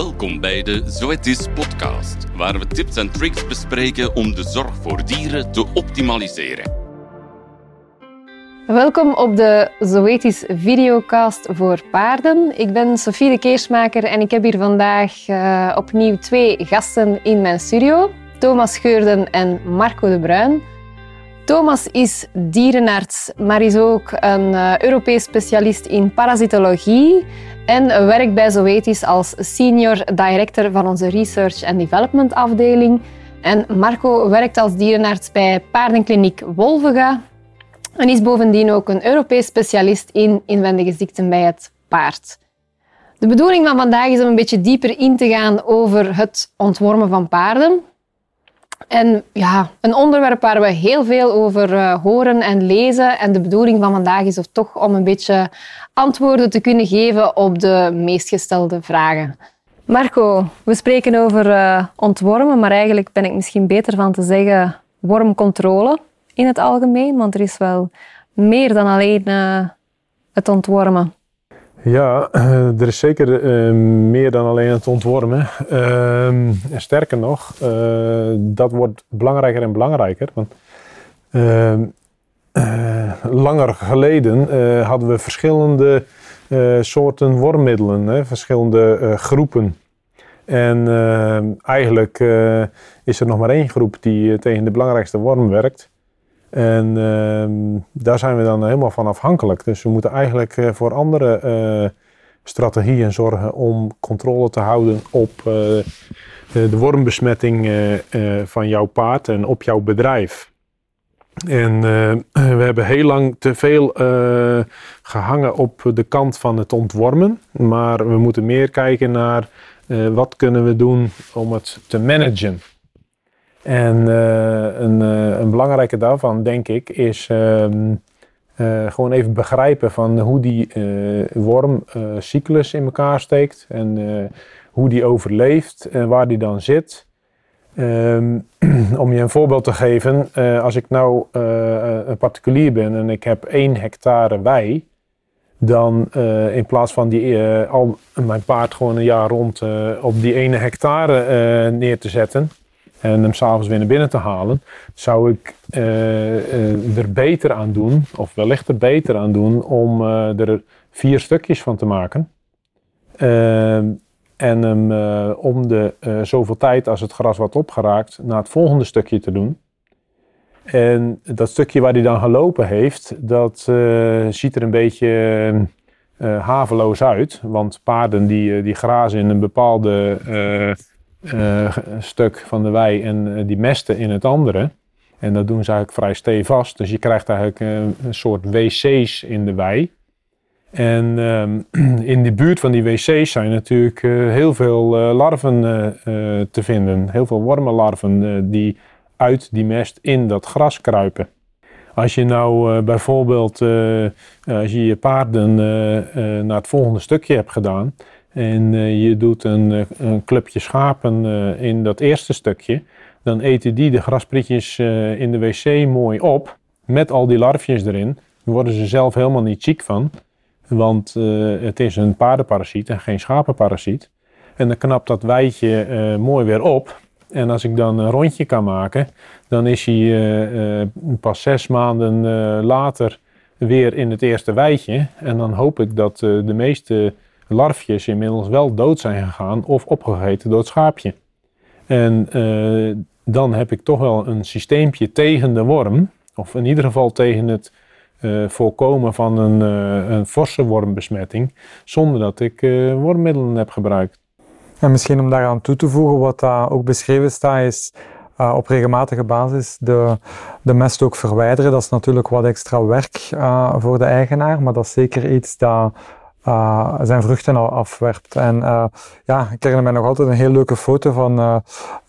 Welkom bij de Zoetis podcast, waar we tips en tricks bespreken om de zorg voor dieren te optimaliseren. Welkom op de Zoetis videocast voor paarden. Ik ben Sofie de Keersmaker en ik heb hier vandaag uh, opnieuw twee gasten in mijn studio. Thomas Geurden en Marco de Bruin. Thomas is dierenarts, maar is ook een uh, Europees specialist in parasitologie en werkt bij Zoetis als senior director van onze research and development afdeling. En Marco werkt als dierenarts bij paardenkliniek Wolvega en is bovendien ook een Europees specialist in inwendige ziekten bij het paard. De bedoeling van vandaag is om een beetje dieper in te gaan over het ontwormen van paarden. En ja, een onderwerp waar we heel veel over uh, horen en lezen. En de bedoeling van vandaag is of toch om een beetje antwoorden te kunnen geven op de meest gestelde vragen. Marco, we spreken over uh, ontwormen, maar eigenlijk ben ik misschien beter van te zeggen wormcontrole in het algemeen, want er is wel meer dan alleen uh, het ontwormen. Ja, er is zeker uh, meer dan alleen het ontwormen. Uh, sterker nog, uh, dat wordt belangrijker en belangrijker. Want ehm, langer geleden hadden we verschillende soorten wormmiddelen, hè, verschillende groepen. En ehm, eigenlijk is er nog maar één groep die tegen de belangrijkste worm werkt. En uh, daar zijn we dan helemaal van afhankelijk. Dus we moeten eigenlijk uh, voor andere uh, strategieën zorgen om controle te houden op uh, de wormbesmetting van jouw paard en op jouw bedrijf. En we hebben heel lang te veel gehangen op de kant van het ontwormen. Maar we moeten meer kijken naar wat kunnen we doen om het te managen. En uh, een, uh, een, belangrijke daarvan, denk ik, is uh, gewoon even begrijpen van hoe die wormcyclus in elkaar steekt en hoe die overleeft en waar die dan zit. Um, om je een voorbeeld te geven, als ik nou een particulier ben en ik heb één hectare wei, dan in plaats van die, al mijn paard gewoon een jaar rond op die ene hectare neer te zetten, en hem s'avonds weer naar binnen te halen, zou ik uh, uh, er beter aan doen, of wellicht er beter aan doen, om uh, er vier stukjes van te maken. en hem om de zoveel tijd als het gras wat opgeraakt naar het volgende stukje te doen. En dat stukje waar hij dan gelopen heeft, dat ziet er een beetje haveloos uit. Want paarden die, die grazen in een bepaalde uh, stuk van de wei en uh, die mesten in het andere. En dat doen ze eigenlijk vrij stevast. Dus je krijgt eigenlijk uh, een soort wc's in de wei. En um, in de buurt van die wc's zijn natuurlijk heel veel larven te vinden. Heel veel wormenlarven die uit die mest in dat gras kruipen. Als je nou bijvoorbeeld, als je je paarden naar het volgende stukje hebt gedaan en uh, je doet een, eh, een clubje schapen uh, in dat eerste stukje, dan eten die de grasprietjes in de wc mooi op, met al die larfjes erin. Daar worden ze zelf helemaal niet ziek van, want het is een paardenparasiet en geen schapenparasiet. En dan knapt dat weitje mooi weer op. En als ik dan een rondje kan maken, dan is hij pas zes maanden later weer in het eerste weitje. En dan hoop ik dat de meeste larfjes inmiddels wel dood zijn gegaan of opgegeten door het schaapje. En uh, dan heb ik toch wel een systeempje tegen de worm, of in ieder geval tegen het uh, voorkomen van een, uh, een forse wormbesmetting, zonder dat ik wormmiddelen heb gebruikt. En misschien om daaraan toe te voegen, wat daar ook beschreven staat, is op regelmatige basis de, de mest ook verwijderen. Dat is natuurlijk wat extra werk voor de eigenaar, maar dat is zeker iets dat uh, zijn vruchten afwerpt. En uh, ja, ik herinner mij nog altijd een heel leuke foto van,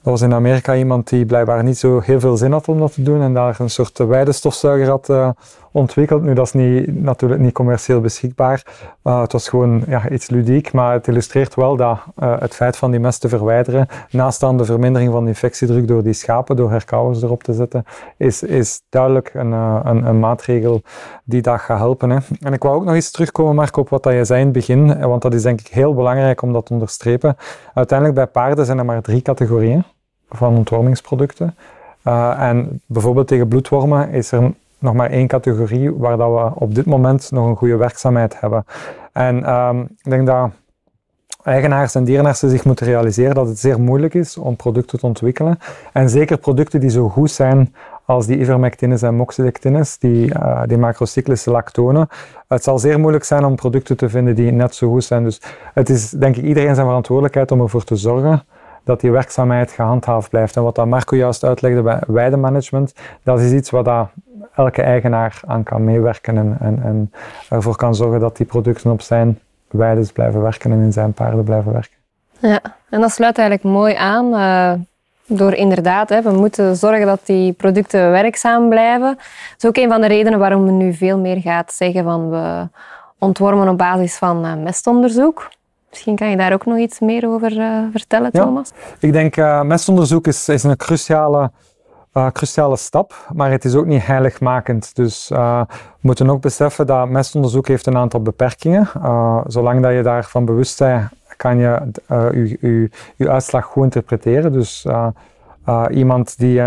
er was in Amerika iemand die blijkbaar niet zo heel veel zin had om dat te doen en daar een soort weidestofzuiger had ontwikkeld. Nu, dat is niet, natuurlijk niet commercieel beschikbaar. Het was gewoon ja, iets ludiek, maar het illustreert wel dat uh, het feit van die mest te verwijderen, naast aan de vermindering van de infectiedruk door die schapen, door herkauwers erop te zetten, is, is duidelijk een, uh, een, een, maatregel die dat gaat helpen. Hè. En ik wou ook nog eens terugkomen, Marco, op wat dat je zei in het begin, want dat is denk ik heel belangrijk om dat te onderstrepen. Uiteindelijk bij paarden zijn er maar drie categorieën van ontwormingsproducten. Uh, en bijvoorbeeld tegen bloedwormen is er nog maar één categorie waar dat we op dit moment nog een goede werkzaamheid hebben. En um, ik denk dat eigenaars en dierenartsen zich moeten realiseren dat het zeer moeilijk is om producten te ontwikkelen. En zeker producten die zo goed zijn als die ivermectines en moxidectines, die, uh, die macrocyclische lactonen. Het zal zeer moeilijk zijn om producten te vinden die net zo goed zijn. Dus het is denk ik iedereen zijn verantwoordelijkheid om ervoor te zorgen dat die werkzaamheid gehandhaafd blijft. En wat dat Marco juist uitlegde bij weidemanagement, dat is iets wat dat elke eigenaar aan kan meewerken en, en, en ervoor kan zorgen dat die producten op zijn weides blijven werken en in zijn paarden blijven werken. Ja, en dat sluit eigenlijk mooi aan. Uh, door inderdaad, hè, we moeten zorgen dat die producten werkzaam blijven. Dat is ook een van de redenen waarom we nu veel meer gaat zeggen van we ontwormen op basis van uh, mestonderzoek. Misschien kan je daar ook nog iets meer over uh, vertellen, Thomas? Ik denk uh, mestonderzoek is, is een cruciale, uh, cruciale stap, maar het is ook niet heiligmakend. Dus we moeten ook beseffen dat mestonderzoek heeft een aantal beperkingen. zolang dat je daarvan bewust bent, kan je je, je uitslag goed interpreteren. Dus iemand die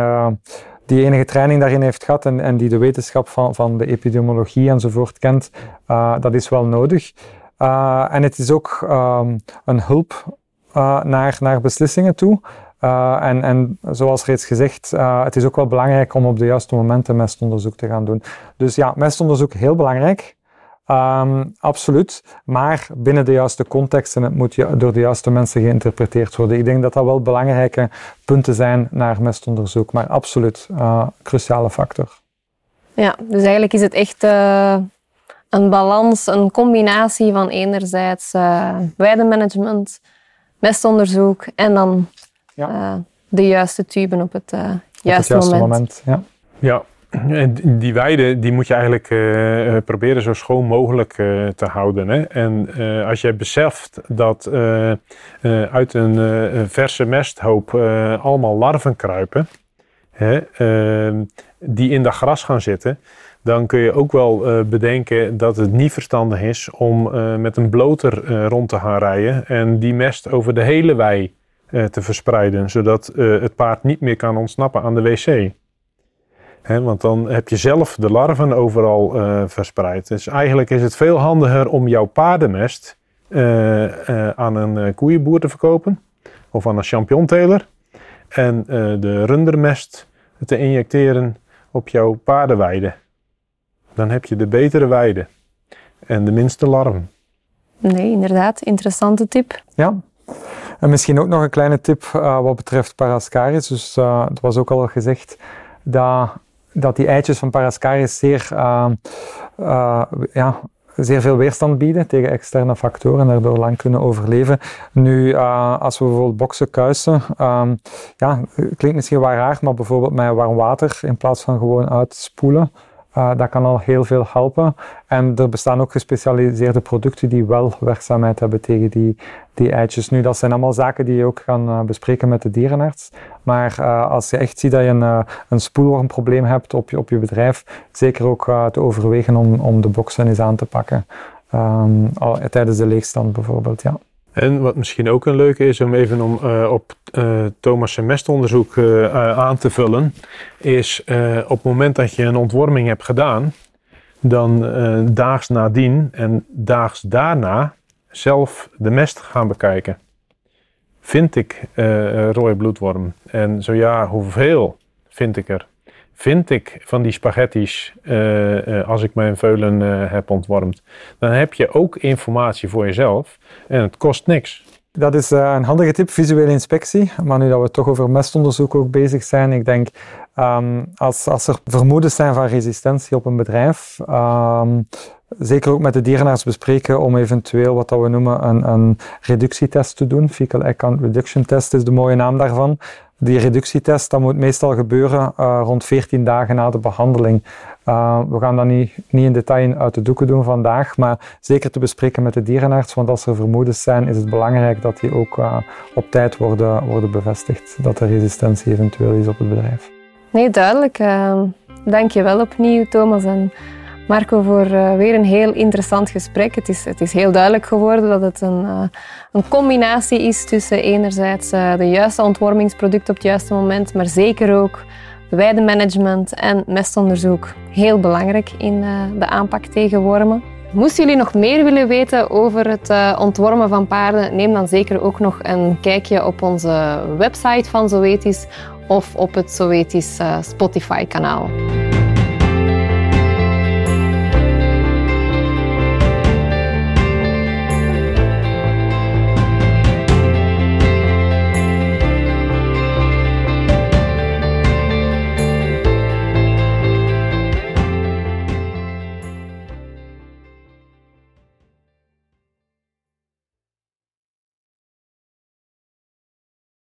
die enige training daarin heeft gehad en, en die de wetenschap van, van de epidemiologie enzovoort kent, uh, dat is wel nodig. Uh, en het is ook um, een hulp uh, naar, naar beslissingen toe. Uh, en, en zoals reeds gezegd, het is ook wel belangrijk om op de juiste momenten mestonderzoek te gaan doen. Dus ja, mestonderzoek heel belangrijk. Um, absoluut. Maar binnen de juiste context en het moet door de juiste mensen geïnterpreteerd worden. Ik denk dat dat wel belangrijke punten zijn naar mestonderzoek. Maar absoluut, cruciale factor. Ja, dus eigenlijk is het echt een balans, een combinatie van enerzijds uh, weidemanagement, mestonderzoek en dan ja. uh, de juiste tuben op het, uh, juiste, op het juiste moment. moment. ja. ja, en die weide die moet je eigenlijk proberen zo schoon mogelijk te houden. Hè? En als je beseft dat uit een verse mesthoop allemaal larven kruipen, hè, die in dat gras gaan zitten, dan kun je ook wel uh, bedenken dat het niet verstandig is om uh, met een bloter uh, rond te gaan rijden en die mest over de hele wei te verspreiden, zodat het paard niet meer kan ontsnappen aan de wc. Want dan heb je zelf de larven overal verspreid. Dus eigenlijk is het veel handiger om jouw paardenmest aan een koeienboer te verkopen of aan een champignonteler en de rundermest te injecteren op jouw paardenweide dan heb je de betere weide en de minste larven. Nee, inderdaad. Interessante tip. Ja. En misschien ook nog een kleine tip uh, wat betreft Parascaris. Dus uh, het was ook al gezegd dat, dat die eitjes van Parascaris zeer, uh, ja, zeer veel weerstand bieden tegen externe factoren en daardoor lang kunnen overleven. Nu, als we bijvoorbeeld boksen kuisen, um, ja, klinkt misschien wel raar, maar bijvoorbeeld met warm water in plaats van gewoon uitspoelen. Uh, dat kan al heel veel helpen. En er bestaan ook gespecialiseerde producten die wel werkzaamheid hebben tegen die, die eitjes. Nu, dat zijn allemaal zaken die je ook kan uh, bespreken met de dierenarts. Maar uh, als je echt ziet dat je een, een spoelwormprobleem hebt op je, op je bedrijf, zeker ook te overwegen om, om de boxen eens aan te pakken. Al, tijdens de leegstand bijvoorbeeld, ja. En wat misschien ook een leuke is om even om, uh, op uh, Thomas' semesteronderzoek uh, aan te vullen, is op het moment dat je een ontworming hebt gedaan, dan daags nadien en daags daarna zelf de mest gaan bekijken. Vind ik rode bloedworm? En zo ja, hoeveel vind ik er? Vind ik van die spaghetti's uh, uh, als ik mijn veulen uh, heb ontwormd. Dan heb je ook informatie voor jezelf en het kost niks. Dat is een handige tip, visuele inspectie. Maar nu dat we toch over mestonderzoek ook bezig zijn, ik denk um, als, als er vermoedens zijn van resistentie op een bedrijf, um, zeker ook met de dierenarts bespreken om eventueel wat dat we noemen een, een reductietest te doen. Fecal egg reduction test is de mooie naam daarvan. Die reductietest dat moet meestal gebeuren uh, rond 14 dagen na de behandeling. Uh, we gaan dat niet, niet in detail uit de doeken doen vandaag, maar zeker te bespreken met de dierenarts, want als er vermoedens zijn, is het belangrijk dat die ook uh, op tijd worden, worden bevestigd, dat er resistentie eventueel is op het bedrijf. Nee, duidelijk. Dank je wel opnieuw, Thomas. En Marco, voor uh, weer een heel interessant gesprek. Het is, het is heel duidelijk geworden dat het een, uh, een combinatie is tussen enerzijds uh, de juiste ontwormingsproduct op het juiste moment, maar zeker ook weidemanagement en mestonderzoek. Heel belangrijk in de aanpak tegen wormen. Moesten jullie nog meer willen weten over het ontwormen van paarden, neem dan zeker ook nog een kijkje op onze website van Zoetis of op het Zoetis Spotify-kanaal.